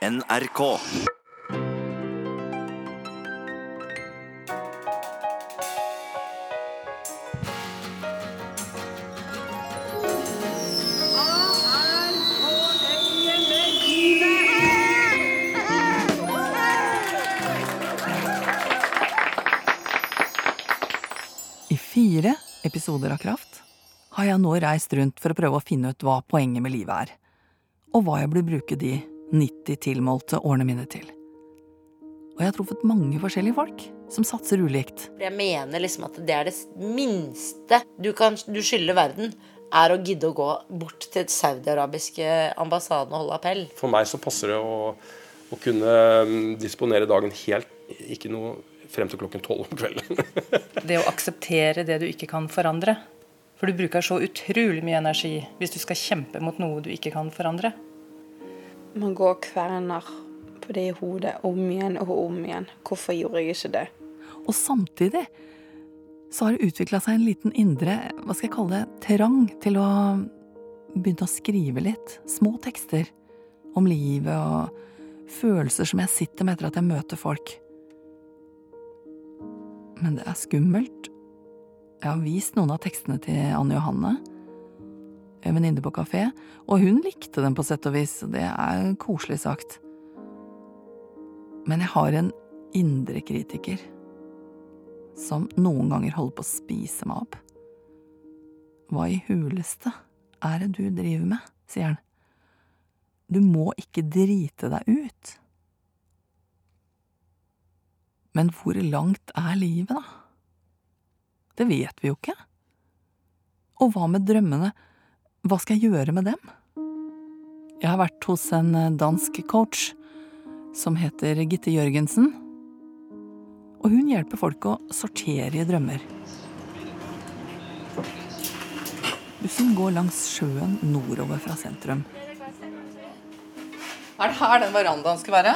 NRK. I fire episoder av Kraft har jeg nå reist rundt for å prøve å finne ut hva poenget med livet er, og hva jeg burde bruke de 90 tilmålte årene mine til. Og jeg har truffet mange forskjellige folk som satser ulikt. Jeg mener liksom at det er det minste du kan du skylder verden, er å gidde å gå bort til den saudiarabiske ambassaden og holde appell. For meg så passer det å, å kunne mm, disponere dagen helt, ikke noe frem til klokken tolv om kvelden. Det å akseptere det du ikke kan forandre. For du bruker så utrolig mye energi hvis du skal kjempe mot noe du ikke kan forandre. Man går og kverner på det i hodet om igjen og om igjen. Hvorfor gjorde jeg ikke det? Og samtidig så har det utvikla seg en liten indre, hva skal jeg kalle det, trang til å begynne å skrive litt. Små tekster om livet og følelser som jeg sitter med etter at jeg møter folk. Men det er skummelt. Jeg har vist noen av tekstene til Anne Johanne, en venninne på kafé, og hun likte den på sett og vis, det er koselig sagt. Men jeg har en indre kritiker som noen ganger holder på å spise meg opp. Hva i huleste er det du driver med, sier han. Du må ikke drite deg ut. Men hvor langt er livet, da? Det vet vi jo ikke. Og hva med drømmene, hva skal jeg gjøre med dem? Jeg har vært hos en dansk coach som heter Gitte Jørgensen, og hun hjelper folk å sortere i drømmer. Bussen går langs sjøen nordover fra sentrum. Er det her den verandaen skal være?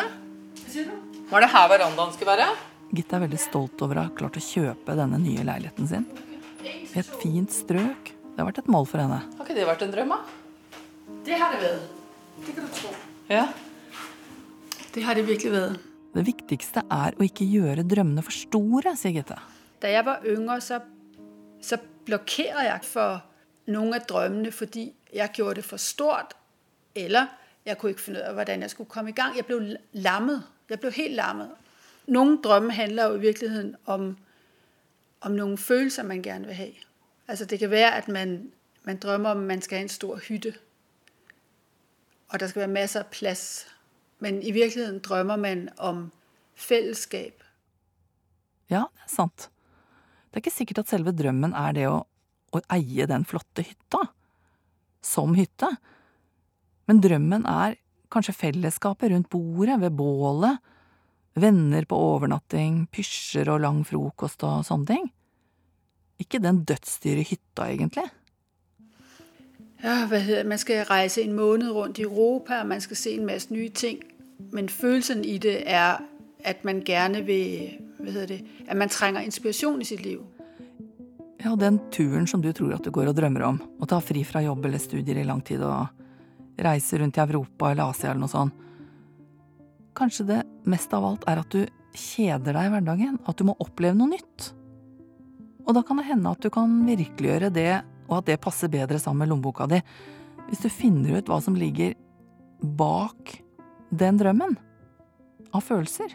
Var det her verandaen skal være? Gitte er veldig stolt over å ha klart å kjøpe denne nye leiligheten sin. I et fint strøk. Det har vært et mål for henne. Har ikke det vært en drøm, da? Det har det vært. Det kan du tro. Ja. Det har det virkelig vært. Det viktigste er å ikke gjøre drømmene for store, sier Gitte. Da jeg var yngre, så, så blokkerte jeg for noen av drømmene fordi jeg gjorde det for stort. Eller jeg kunne ikke finne ut av hvordan jeg skulle komme i gang. Jeg ble lammet. Jeg ble helt lammet. Noen drømme handler jo i virkeligheten om, om noen følelser man gjerne vil ha. Altså Det kan være at man, man drømmer om man skal ha en stor hytte. Og der skal være masser av plass. Men i virkeligheten drømmer man om fellesskap. Ja, det er sant. Det er ikke sikkert at selve drømmen er det å, å eie den flotte hytta. Som hytte. Men drømmen er kanskje fellesskapet rundt bordet, ved bålet, venner på overnatting, pysjer og lang frokost og sånne ting. Ikke den dødsdyre hytta, egentlig. Ja, man skal reise en måned rundt i Europa, og man skal se en masse nye ting. Men følelsen i det er at man gjerne vil det, At man trenger inspirasjon i sitt liv. Ja, den turen som du tror at du går og drømmer om, å ta fri fra jobb eller studier i lang tid og reise rundt i Europa eller Asia eller noe sånt. Kanskje det mest av alt er at du kjeder deg i hverdagen, at du må oppleve noe nytt. Og da kan det hende at du kan virkeliggjøre det, og at det passer bedre sammen med lommeboka di, hvis du finner ut hva som ligger bak den drømmen. Av følelser.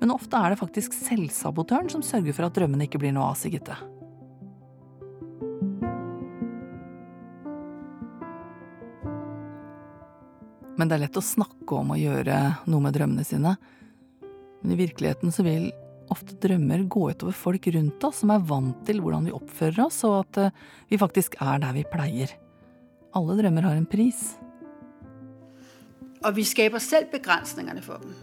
Men ofte er det faktisk selvsabotøren som sørger for at drømmene ikke blir noe av, Sigitte. Men det er lett å snakke om å gjøre noe med drømmene sine. Men i virkeligheten så vil ofte drømmer gå utover folk rundt oss som er vant til hvordan vi oppfører oss, og at eh, vi faktisk er der vi pleier. Alle drømmer har en pris. Og vi skaper selv begrensningene for dem.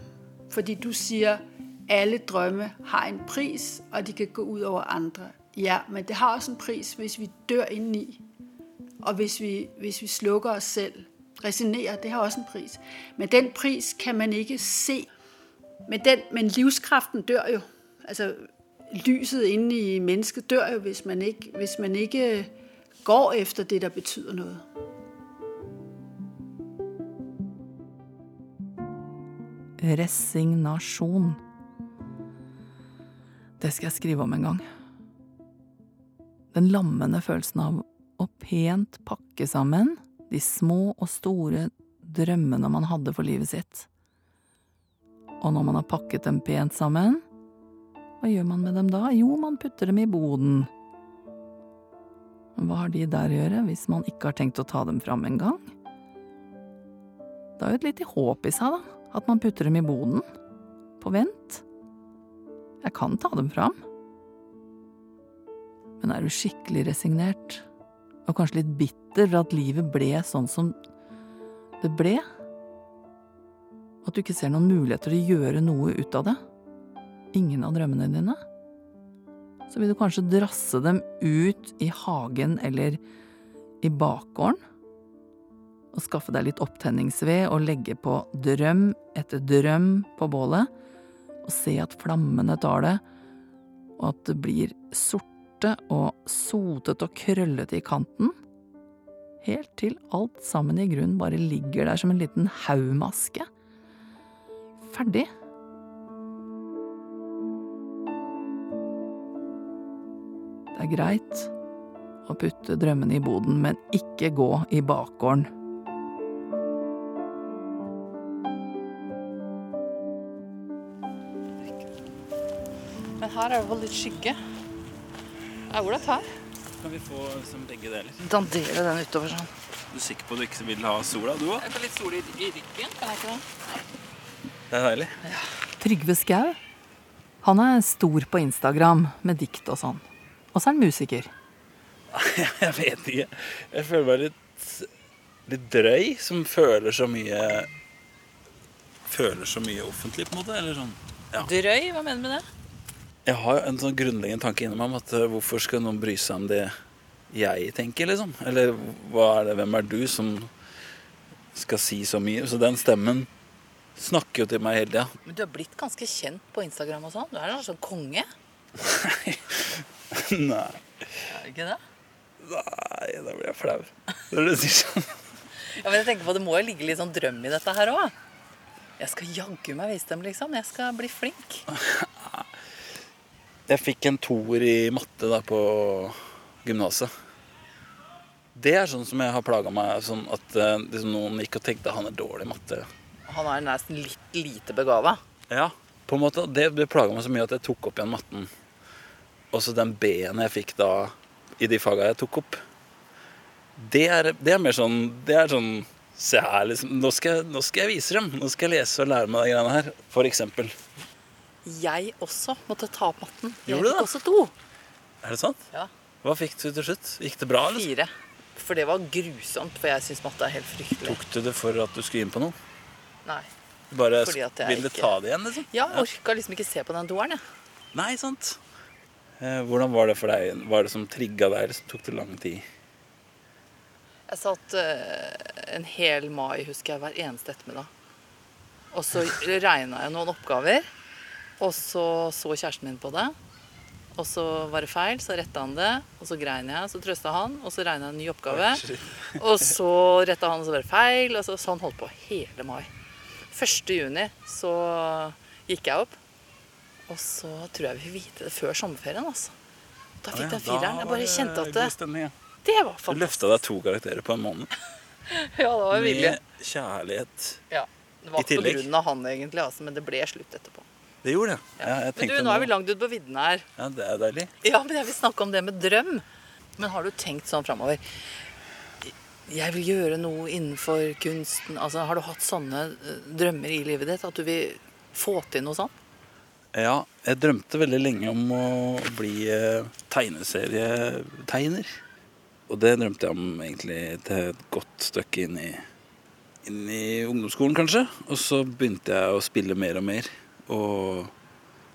Fordi du sier alle drømmer har en pris, og de kan gå ut over andre. Ja, men det har også en pris hvis vi dør inni. Og hvis vi, hvis vi slukker oss selv. Resinerer, det har også en pris. Men den pris kan man ikke se. Men, den, men livskraften dør jo. Altså, lyset inne i mennesket dør jo hvis man, ikke, hvis man ikke går efter det der betyder noe. Resignasjon. Det skal jeg skrive om en gang. Den lammende følelsen av å pent pakke sammen de små og store drømmene man hadde for livet sitt. Og når man har pakket dem pent sammen, hva gjør man med dem da? Jo, man putter dem i boden. Hva har de der å gjøre hvis man ikke har tenkt å ta dem fram engang? Det er jo et lite håp i seg, da, at man putter dem i boden. På vent. Jeg kan ta dem fram. Men er du skikkelig resignert, og kanskje litt bitter for at livet ble sånn som det ble? At du ikke ser noen muligheter til å gjøre noe ut av det? Ingen av drømmene dine? Så vil du kanskje drasse dem ut i hagen eller i bakgården? Og skaffe deg litt opptenningsved og legge på drøm etter drøm på bålet, og se at flammene tar det, og at det blir sorte og sotete og krøllete i kanten, helt til alt sammen i grunnen bare ligger der som en liten haugmaske. Ferdig. Det er greit å putte drømmene i boden, men ikke gå i bakgården. Men her er det vel litt skygge. Det er ålreit her. Kan vi få som begge deler? Dandere den utover sånn. Du er sikker på at du ikke vil ha sola, du òg? Jeg får litt sol i, i ryggen, kan jeg ikke det? Det er deilig. Trygve Skau. Han er stor på Instagram med dikt og sånn. Og så er han musiker. Jeg vet ikke. Jeg føler meg litt, litt drøy, som føler så mye Føler så mye offentlig, på en måte. Eller sånn. Ja. Drøy? Hva mener du med det? Jeg har en sånn grunnleggende tanke inni meg om at eh, hvorfor skal noen bry seg om det jeg tenker, liksom? Eller hva er det, hvem er du som skal si så mye? Så den stemmen snakker jo til meg hele tida. Men du har blitt ganske kjent på Instagram og sånn. Du er en sånn konge. Nei, du ikke det? nei, da blir jeg flau. Når du sier sånn. Ja, men jeg tenker på Det må jo ligge litt sånn drøm i dette her òg. Jeg skal jaggu meg vise dem, liksom. Jeg skal bli flink. Jeg fikk en toer i matte da på gymnaset. Det er sånn som jeg har plaga meg sånn at eh, liksom noen gikk og tenkte han er dårlig i matte. Han er nesten litt lite begava. Ja, på en måte. Det, det plaga meg så mye at jeg tok opp igjen matten. Og så den B-en jeg fikk da i de faga jeg tok opp, det er, det er mer sånn Det er sånn Se her, liksom. Nå skal, nå skal jeg vise dem. Nå skal jeg lese og lære meg de greiene her. For eksempel. Jeg også måtte ta opp matten. Jeg Gjorde du fikk også to. Er det sant? Ja. Hva fikk du til slutt? Gikk det bra? Eller? Fire. For det var grusomt, for jeg syns matte er helt fryktelig. Tok du det for at du skulle inn på noe? Nei. Bare ville ikke- ta det igjen, liksom? Ja, orka liksom ikke se på den doeren, jeg. Nei, sant. Eh, hvordan var det for deg? Var det som trigga deg, eller som tok det lang tid? Jeg satt eh, en hel mai, husker jeg, hver eneste ettermiddag. Og så regna jeg noen oppgaver. Og så så kjæresten min på det. Og så var det feil, så retta han det. Og så grein jeg, så trøsta han. Og så regna jeg en ny oppgave. Og så retta han, og så var det feil. Og så, han holdt på hele mai. 1. juni så gikk jeg opp. Og så tror jeg vi fikk vite det før sommerferien, altså. Da fikk jeg fireren. Jeg bare kjente at det, stemning, ja. det var Du fantastisk. løfta deg to karakterer på en måned. Ja, det var vilje. Med kjærlighet. Ja, det var I ikke på grunn av han egentlig, altså, men det ble slutt etterpå. Det gjorde det. Ja, jeg Men du, nå er vi langt ute på viddene her. Ja, det er deilig. Ja, men jeg vil snakke om det med drøm. Men har du tenkt sånn framover? Jeg vil gjøre noe innenfor kunsten. Altså, har du hatt sånne eh, drømmer i livet ditt? At du vil få til noe sånt? Ja, jeg drømte veldig lenge om å bli eh, tegneserietegner. Og det drømte jeg om egentlig til et godt stykke inn i, inn i ungdomsskolen, kanskje. Og så begynte jeg å spille mer og mer, og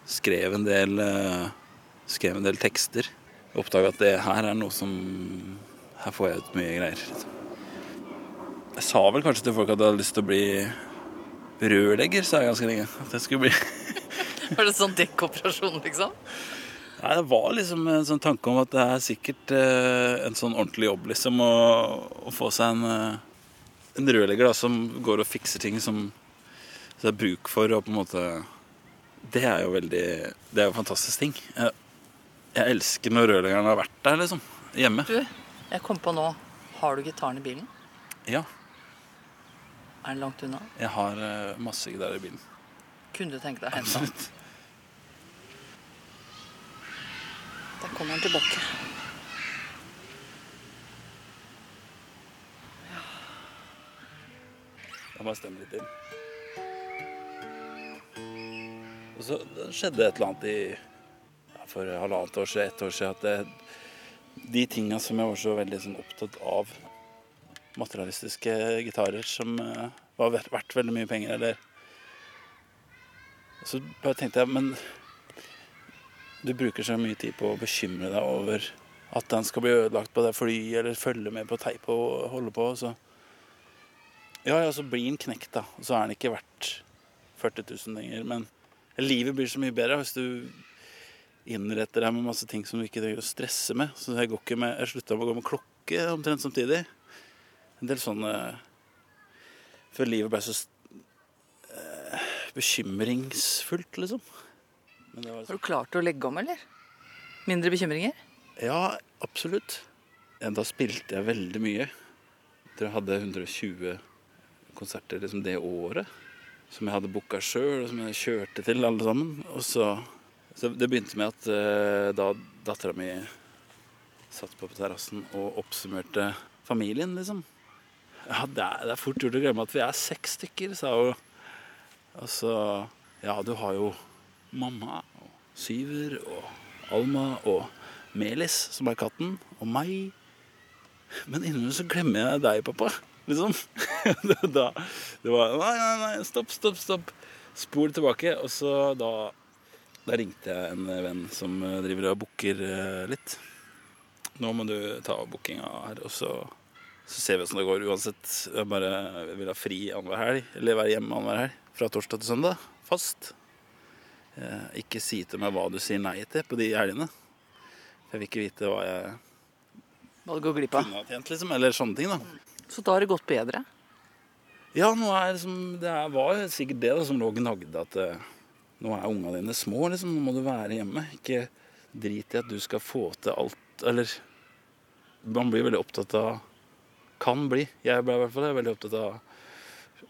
skrev en del, eh, skrev en del tekster. Oppdaga at det her er noe som Her får jeg ut mye greier. Jeg sa vel kanskje til folk at jeg hadde lyst til å bli rørlegger, sa jeg ganske lenge. At jeg skulle bli Var det sånn dekkoperasjon, liksom? Nei, Det var liksom en sånn tanke om at det er sikkert eh, en sånn ordentlig jobb, liksom, å, å få seg en, eh, en rørlegger da, som går og fikser ting som, det er bruk for og på en måte Det er jo veldig Det er jo en fantastisk ting. Jeg, jeg elsker når rørleggeren har vært der, liksom. Hjemme. Du, jeg kom på nå. Har du gitaren i bilen? Ja. Er den langt unna? Jeg har eh, masse gitarer i bilen. Kunne du tenke deg å hente den? Absolutt. Der kommer han tilbake. Da må Jeg stemme litt inn. Og så skjedde et eller annet i ja, for halvannet år siden, ett år siden, at det, de tinga som jeg var så veldig sånn, opptatt av, materialistiske gitarer som uh, var verdt veldig mye penger, eller Så bare tenkte jeg, men du bruker så mye tid på å bekymre deg over at den skal bli ødelagt på det flyet, eller følge med på teip og holde på. så ja, ja, så blir den knekt, da. Så er den ikke verdt 40 000 lenger. Men livet blir så mye bedre hvis du innretter deg med masse ting som du ikke trenger å stresse med. Så jeg går ikke med, å gå med klokke omtrent samtidig. En del sånne Før livet ble så eh, bekymringsfullt, liksom. Men det var Har du klart å legge om, eller? Mindre bekymringer? Ja, absolutt. Da spilte jeg veldig mye. Dere hadde 120 konserter liksom det året. Som jeg hadde booka sjøl, og som jeg kjørte til alle sammen. Og så, så Det begynte med at uh, da dattera mi satt på terrassen og oppsummerte familien, liksom. Ja, det er, det er fort gjort å glemme at vi er seks stykker, sa hun. Og så Ja, du har jo mamma og Syver og Alma og Melis, som er katten, og meg. Men innimellom så glemmer jeg deg, pappa. Liksom. da, det var Nei, nei, nei, stopp, stopp, stopp. Spol tilbake. Og så da, da ringte jeg en venn som driver og booker eh, litt. Nå må du ta bookinga her, og så, så ser vi åssen det går uansett. Jeg bare vil ha fri annenhver helg, eller være hjemme annenhver helg. Fra torsdag til søndag. Fast. Eh, ikke si til meg hva du sier nei til på de helgene. Jeg vil ikke vite hva jeg Hva du går glipp av? kunne ha tjent, liksom. Eller sånne ting, da. Så da har det gått bedre? Ja, nå er liksom, det er, var sikkert det da, som lå og gnagde at eh, nå er unga dine små, liksom. Nå må du være hjemme. Ikke drit i at du skal få til alt. Eller man blir veldig opptatt av Kan bli. Jeg ble i hvert fall veldig opptatt av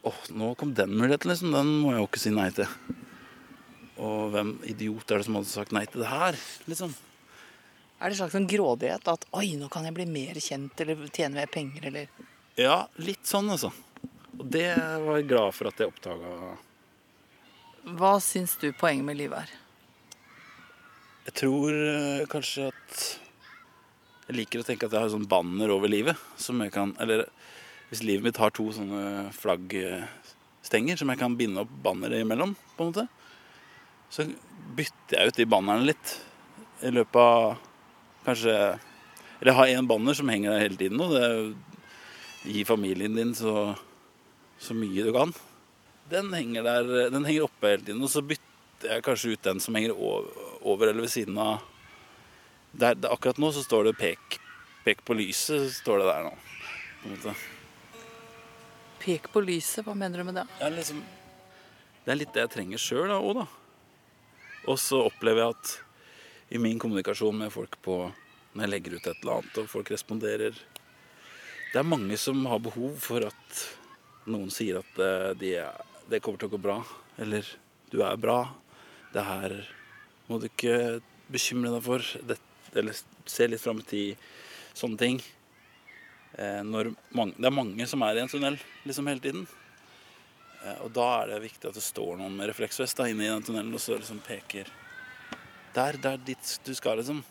Å, nå kom den muligheten, liksom. Den må jeg jo ikke si nei til. Og hvem idiot er det som hadde sagt nei til det her, liksom? Er det en slags sånn grådighet at oi, nå kan jeg bli mer kjent eller tjene mer penger eller Ja, litt sånn, altså. Og det var jeg glad for at jeg oppdaga. Hva syns du poenget med livet er? Jeg tror eh, kanskje at Jeg liker å tenke at jeg har sånn banner over livet. Som jeg kan Eller hvis livet mitt har to sånne flaggstenger som jeg kan binde opp banneret imellom, på en måte, så bytter jeg ut de bannerne litt i løpet av kanskje Eller jeg har én banner som henger der hele tiden, og det gir familien din så, så mye du kan. Den henger der, den henger oppe hele tiden, og så bytter jeg kanskje ut den som henger over eller ved siden av der, Akkurat nå så står det pek, 'pek på lyset', står det der nå. På en måte. Pek på lyset, hva mener du med det? Er, liksom, det er litt det jeg trenger sjøl òg, da. Og så opplever jeg at i min kommunikasjon med folk på når jeg legger ut et eller annet, og folk responderer Det er mange som har behov for at noen sier at det de, er- kommer til å gå bra. Eller du er bra. Det her må du ikke bekymre deg for. Det, eller se litt fram i tid. Sånne ting. Eh, mange, det er mange som er i en tunnel liksom hele tiden. Eh, Og da er det viktig at det står noen med refleksvest da, inne i den tunnelen og så liksom peker Der, der dit du skal, liksom.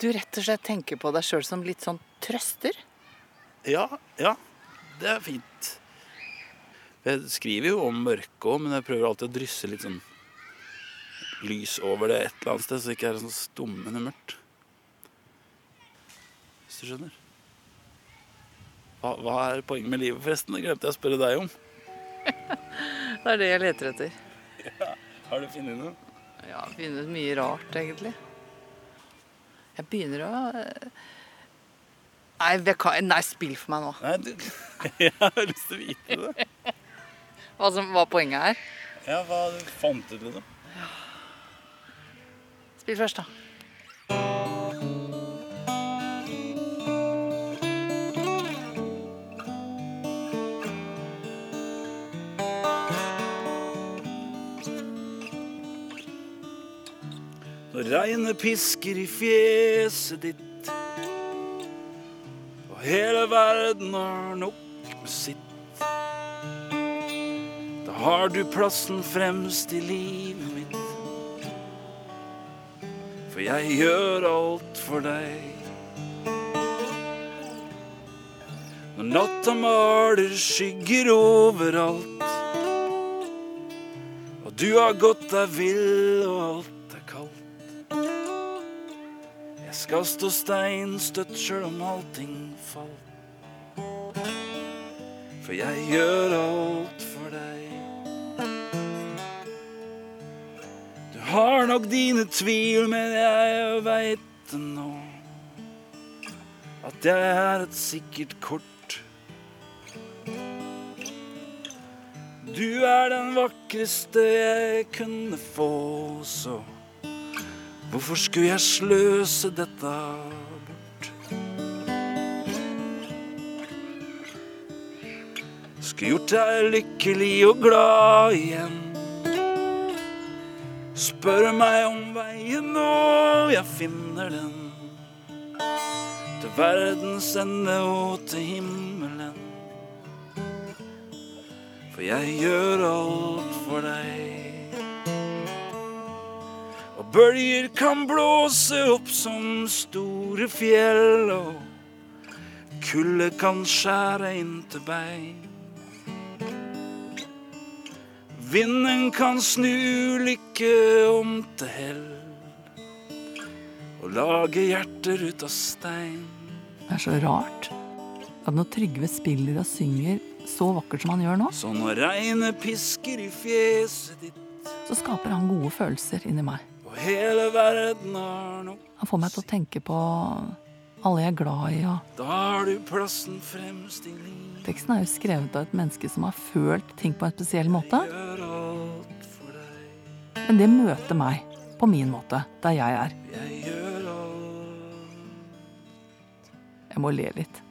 Du rett og slett tenker på deg sjøl som litt sånn trøster? Ja, ja. Det er fint. Jeg skriver jo om mørket òg, men jeg prøver alltid å drysse litt sånn lys over det et eller annet sted, så det ikke er sånn stummende mørkt. Hvis du skjønner. Hva, hva er poenget med livet, forresten? Det glemte jeg å spørre deg om. Det er det jeg leter etter. Har du funnet noe? Ja, funnet mye rart, egentlig. Jeg begynner å eh, Nei, kan, nei spill for meg nå. Nei, du, jeg har lyst til å vite det. hva som var poenget her. Ja, hva du fant ut, Ja. Spill først, da. Regnet pisker i fjeset ditt, og hele verden har nok med sitt, da har du plassen fremst i livet mitt. For jeg gjør alt for deg. Når natta maler skygger overalt, og du har gått deg vill og alt skal stå steinstøtt sjøl om allting falt. For jeg gjør alt for deg. Du har nok dine tvil, men jeg veit det nå. At jeg er et sikkert kort. Du er den vakreste jeg kunne få, så Hvorfor skulle jeg sløse dette bort? Skulle gjort deg lykkelig og glad igjen. Spør meg om veien når jeg finner den. Til verdens ende og til himmelen. For jeg gjør alt for deg. Bølger kan blåse opp som store fjell, og kulde kan skjære inn til bein. Vinden kan snu lykke om til hell, og lage hjerter ut av stein. Det er så rart at når Trygve spiller og synger så vakkert som han gjør nå, Så når regnet pisker i fjeset ditt, så skaper han gode følelser inni meg. Og hele verden har nok, Han får meg til å tenke på alle jeg er glad i, og da har du plassen fremst i livet. teksten er jo skrevet av et menneske som har følt ting på en spesiell måte. Men det møter meg på min måte, der jeg er. Jeg må le litt.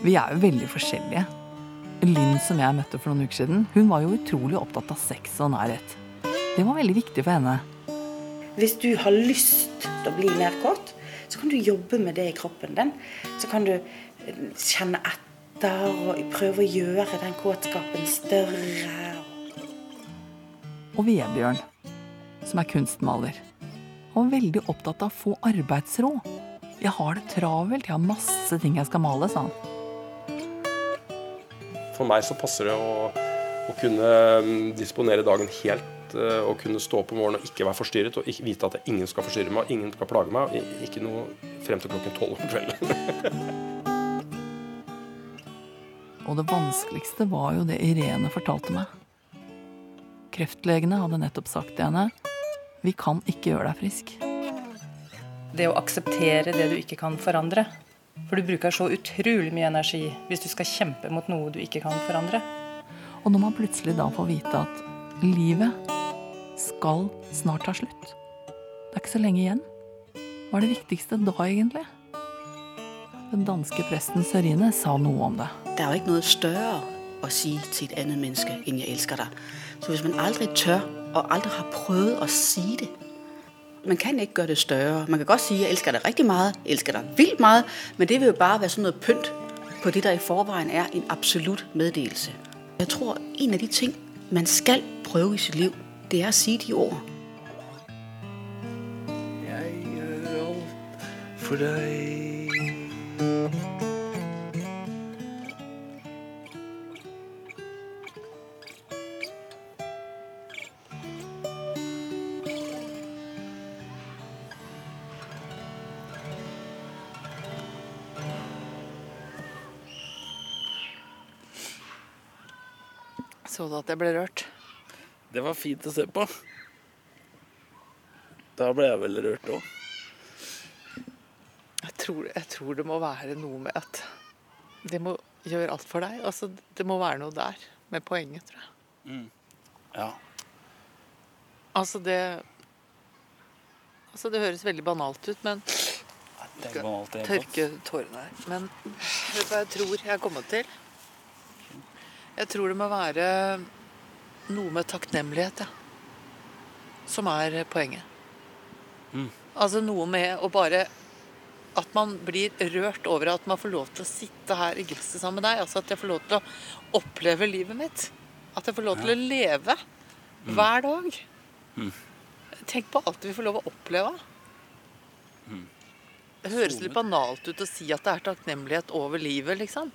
Vi er jo veldig forskjellige. Linn som jeg møtte for noen uker siden, hun var jo utrolig opptatt av sex og nærhet. Det var veldig viktig for henne. Hvis du har lyst til å bli mer kåt, så kan du jobbe med det i kroppen din. Så kan du eh, kjenne etter og prøve å gjøre den kåtskapen større. Og Vebjørn, som er kunstmaler. Var veldig opptatt av å få arbeidsråd. Jeg har det travelt, jeg har masse ting jeg skal male, sa han. For meg så passer det å, å kunne mm, disponere dagen helt eh, og kunne stå opp om morgenen og ikke være forstyrret og ikke vite at ingen skal forstyrre meg, ingen skal plage meg. Ikke noe frem til klokken tolv om kvelden. Og det vanskeligste var jo det Irene fortalte meg. Kreftlegene hadde nettopp sagt til henne vi kan ikke gjøre deg frisk. Det å akseptere det du ikke kan forandre. For du bruker så utrolig mye energi hvis du skal kjempe mot noe du ikke kan forandre. Og når man plutselig da får vite at livet skal snart ta slutt Det er ikke så lenge igjen. Hva er det viktigste da, egentlig? Den danske presten Sørine sa noe om det. Det er jo ikke noe større å si til et annet menneske enn 'jeg elsker deg'. Så hvis man aldri tør, og aldri har prøvd å si det Man kan ikke gjøre det større. Man kan godt si 'jeg elsker deg riktig mye', 'jeg elsker deg vilt mye', men det vil jo bare være sånn noe pynt på det der i forveien er en absolutt meddelelse. Jeg tror en av de ting man skal prøve i sitt liv, det er å si de ord. Jeg gjør alt for deg. Så du at jeg ble rørt? Det var fint å se på. Da ble jeg vel rørt òg. Jeg tror, jeg tror det må være noe med at det må gjøre alt for deg. Altså, det må være noe der med poenget, tror jeg. Ja. Altså, det Altså, det høres veldig banalt ut, men Det er banalt, tørke tårene her. Men vet du hva jeg tror jeg er kommet til? Jeg tror det må være noe med takknemlighet, ja. Som er poenget. Altså noe med å bare At man blir rørt over at man får lov til å sitte her i gresset sammen med deg. Altså at jeg får lov til å oppleve livet mitt. At jeg får lov til å leve hver dag. Tenk på alt vi får lov å oppleve. Det høres litt banalt ut å si at det er takknemlighet over livet, liksom.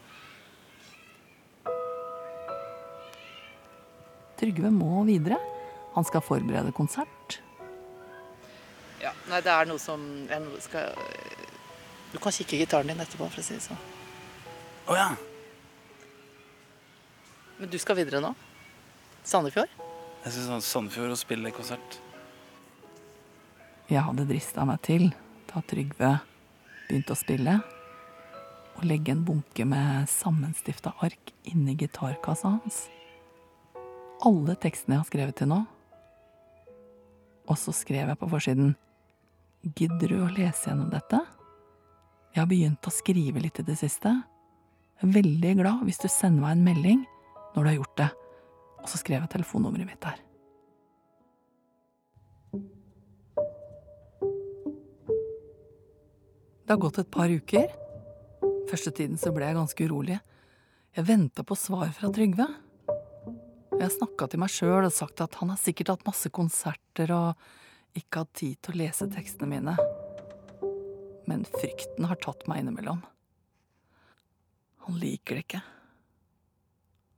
Trygve må videre. Han skal forberede konsert. Ja, nei, det er noe som jeg skal Du kan kikke i gitaren din etterpå, for å si det sånn. Å ja. Men du skal videre nå? Sandefjord? Jeg skal sånn Sandefjord og spille konsert. Jeg hadde drista meg til, da Trygve begynte å spille, å legge en bunke med sammenstifta ark inni gitarkassa hans. Alle tekstene jeg har skrevet til nå. Og så skrev jeg på forsiden Gidder du å lese gjennom dette? Jeg har begynt å skrive litt i det siste. Jeg er veldig glad hvis du sender meg en melding når du har gjort det. Og så skrev jeg telefonnummeret mitt der. Det har gått et par uker. Første tiden så ble jeg ganske urolig. Jeg venta på svar fra Trygve. Jeg snakka til meg sjøl og sagt at han har sikkert hatt masse konserter og ikke hatt tid til å lese tekstene mine. Men frykten har tatt meg innimellom. Han liker det ikke.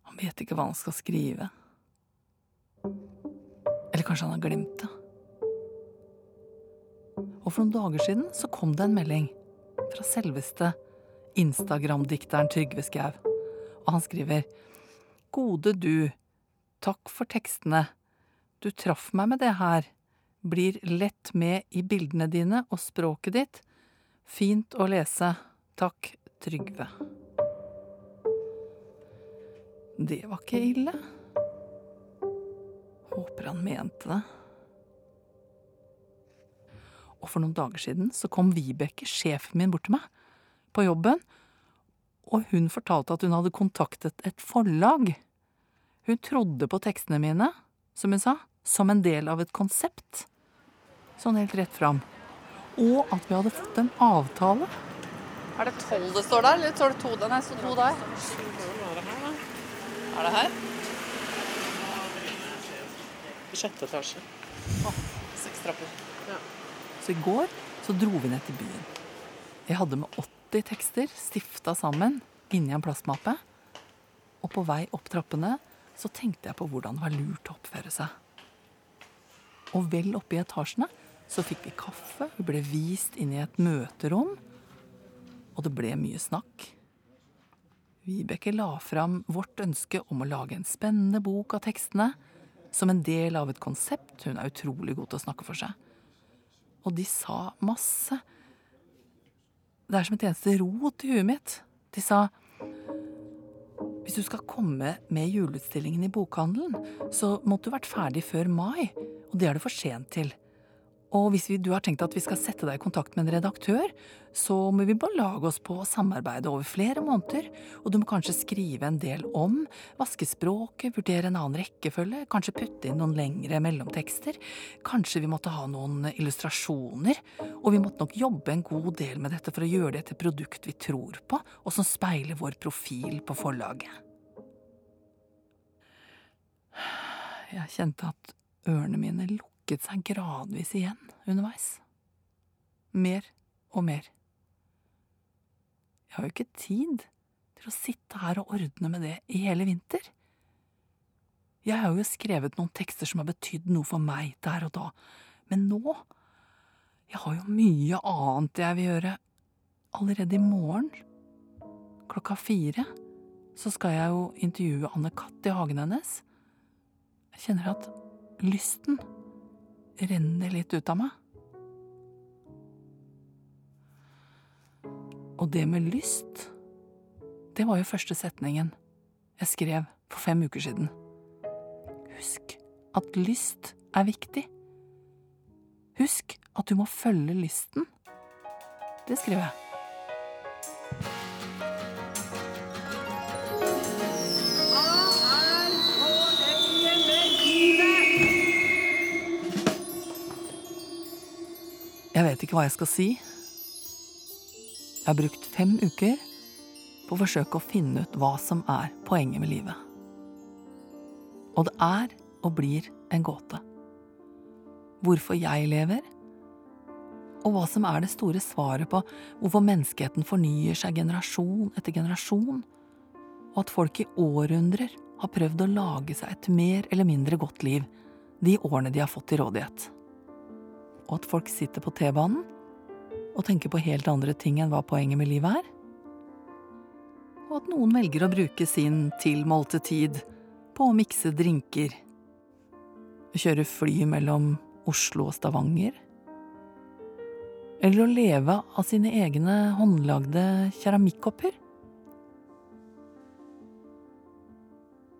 Han vet ikke hva han skal skrive. Eller kanskje han har glemt det. Og for noen dager siden så kom det en melding fra selveste Instagram-dikteren Trygve Skau. Og han skriver Gode du, takk for tekstene. Du traff meg med det her. Blir lett med i bildene dine og språket ditt. Fint å lese. Takk, Trygve. Det var ikke ille. Håper han mente det. Og for noen dager siden så kom Vibeke, sjefen min, bort til meg på jobben, og hun fortalte at hun hadde kontaktet et forlag. Hun trodde på tekstene mine, som hun sa, som en del av et konsept. Sånn helt rett fram. Og at vi hadde fått en avtale. Er det tolv det står der, eller står det to der? Nei, står to der. Er det her? Sjette etasje. Å, seks trapper. Så i går så dro vi ned til byen. Jeg hadde med 80 tekster stifta sammen inni en plastmappe. Og på vei opp trappene så tenkte jeg på hvordan det var lurt å oppføre seg. Og vel oppe i etasjene så fikk vi kaffe, vi ble vist inn i et møterom. Og det ble mye snakk. Vibeke la fram vårt ønske om å lage en spennende bok av tekstene som en del av et konsept. Hun er utrolig god til å snakke for seg. Og de sa masse. Det er som et eneste rot i huet mitt. De sa hvis du skal komme med juleutstillingen i bokhandelen, så måtte du vært ferdig før mai, og det er du for sent til. Og hvis vi, du har tenkt at vi skal sette deg i kontakt med en redaktør, så må vi belage oss på å samarbeide over flere måneder, og du må kanskje skrive en del om, vaske språket, vurdere en annen rekkefølge, kanskje putte inn noen lengre mellomtekster, kanskje vi måtte ha noen illustrasjoner, og vi måtte nok jobbe en god del med dette for å gjøre det til produkt vi tror på, og som speiler vår profil på forlaget. Jeg kjente at ørene mine lukket seg gradvis igjen underveis. Mer og mer. Jeg har jo ikke tid til å sitte her og ordne med det i hele vinter. Jeg har jo skrevet noen tekster som har betydd noe for meg der og da, men nå Jeg har jo mye annet jeg vil gjøre. Allerede i morgen, klokka fire, så skal jeg jo intervjue Anne Katt i hagen hennes. Jeg kjenner at lysten renner litt ut av meg. Og det med lyst, det var jo første setningen jeg skrev for fem uker siden. husk at lyst er viktig. Husk at du må følge lysten. Det skriver jeg. Jeg vet ikke hva jeg skal si. Jeg har brukt fem uker på å forsøke å finne ut hva som er poenget med livet. Og det er og blir en gåte. Hvorfor jeg lever, og hva som er det store svaret på hvorfor menneskeheten fornyer seg generasjon etter generasjon, og at folk i århundrer har prøvd å lage seg et mer eller mindre godt liv de årene de har fått til rådighet. Og at folk sitter på T-banen og tenker på helt andre ting enn hva poenget med livet er. Og at noen velger å bruke sin tilmålte tid på å mikse drinker, kjøre fly mellom Oslo og Stavanger, eller å leve av sine egne håndlagde keramikkopper.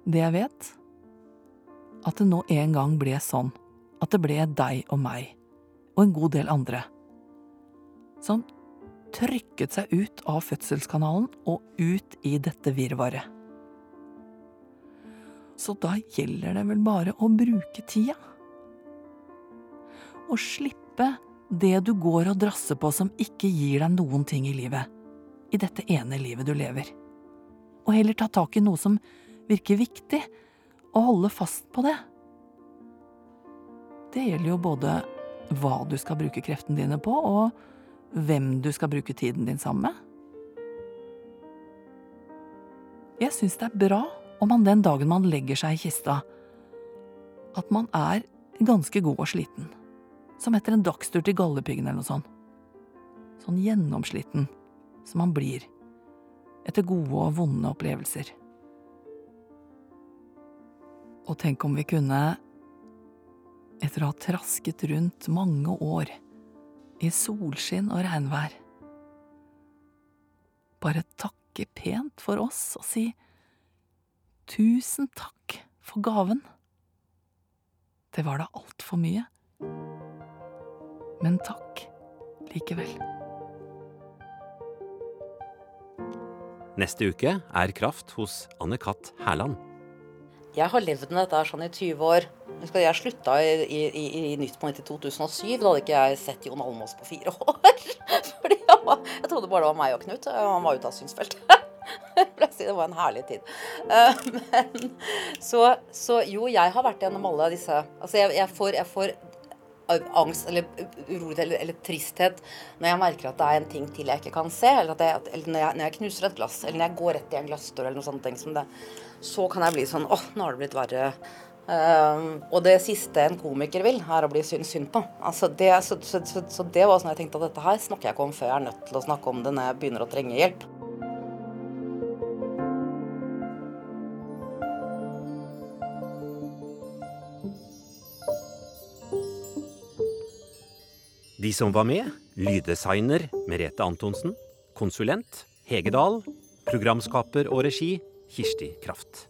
Det jeg vet, at det nå en gang ble sånn at det ble deg og meg og en god del andre som trykket seg ut av fødselskanalen og ut i dette virvaret. Så da gjelder det vel bare å bruke tida. Og slippe det du går og drasser på som ikke gir deg noen ting i livet, i dette ene livet du lever. Og heller ta tak i noe som virker viktig, og holde fast på det. Det gjelder jo både hva du skal bruke kreftene dine på, og hvem du skal bruke tiden din sammen med. Jeg syns det er bra om man den dagen man legger seg i kista, at man er ganske god og sliten. Som etter en dagstur til Galdhøpiggen eller noe sånt. Sånn gjennomsliten som man blir etter gode og vonde opplevelser. Og tenk om vi kunne, etter å ha trasket rundt mange år i solskinn og regnvær, bare takke pent for oss og si tusen takk for gaven. Det var da altfor mye. Men takk likevel. Neste uke er Kraft hos Anne Katt Hærland. Jeg har levd med dette sånn i 20 år. Husker Jeg slutta i, i, i, i Nytt i 2007. Da hadde ikke jeg sett Jon Almaas på fire år. Fordi jeg, var, jeg trodde bare det var meg og Knut. Han var ute av synsfeltet. Det var en herlig tid. Eh, Men, så, så jo, jeg har vært gjennom alle disse Altså, jeg, jeg, får, jeg får angst eller urolighet eller, eller, tristhet når jeg merker at det er en ting til jeg ikke kan se, eller, jeg, eller når, jeg, når, jeg, knuser et glass, eller når jeg går rett i en glassdør, eller noe sånt ting som det, så kan jeg bli sånn åh, nå har det blitt verre. Um, og det siste en komiker vil, er å bli synd, synd på. Altså det, så, så, så, så, det var sånn jeg tenkte at dette her snakker jeg ikke om før jeg er nødt til å snakke om det når jeg begynner å trenge hjelp. De som var med, lyddesigner Merete Antonsen, konsulent Hege Dahl, programskaper og regi Kirsti Kraft.